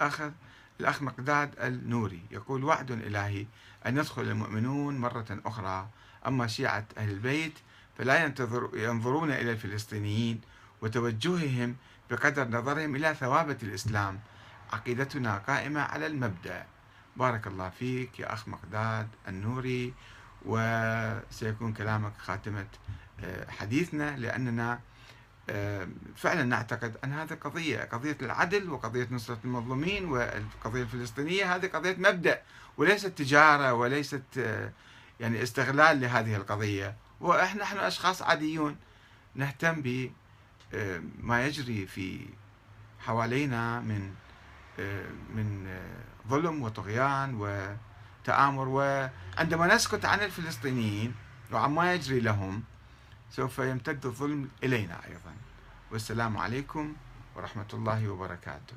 أخذ الأخ مقداد النوري. يقول وعد إلهي أن يدخل المؤمنون مرة أخرى. أما شيعة أهل البيت فلا ينتظر ينظرون إلى الفلسطينيين وتوجههم بقدر نظرهم إلى ثوابت الإسلام. عقيدتنا قائمة على المبدأ. بارك الله فيك يا أخ مقداد النوري. وسيكون كلامك خاتمة آه، حديثنا لأننا فعلا نعتقد أن هذه قضية قضية العدل وقضية نصرة المظلومين والقضية الفلسطينية هذه قضية مبدأ وليست تجارة وليست آه، يعني استغلال لهذه القضية. وإحنا نحن أشخاص عاديون نهتم بما آه، يجري في حوالينا من آه، من ظلم وطغيان وتآمر. وعندما نسكت عن الفلسطينيين وعما يجري لهم سوف يمتد الظلم إلينا أيضا. والسلام عليكم ورحمة الله وبركاته.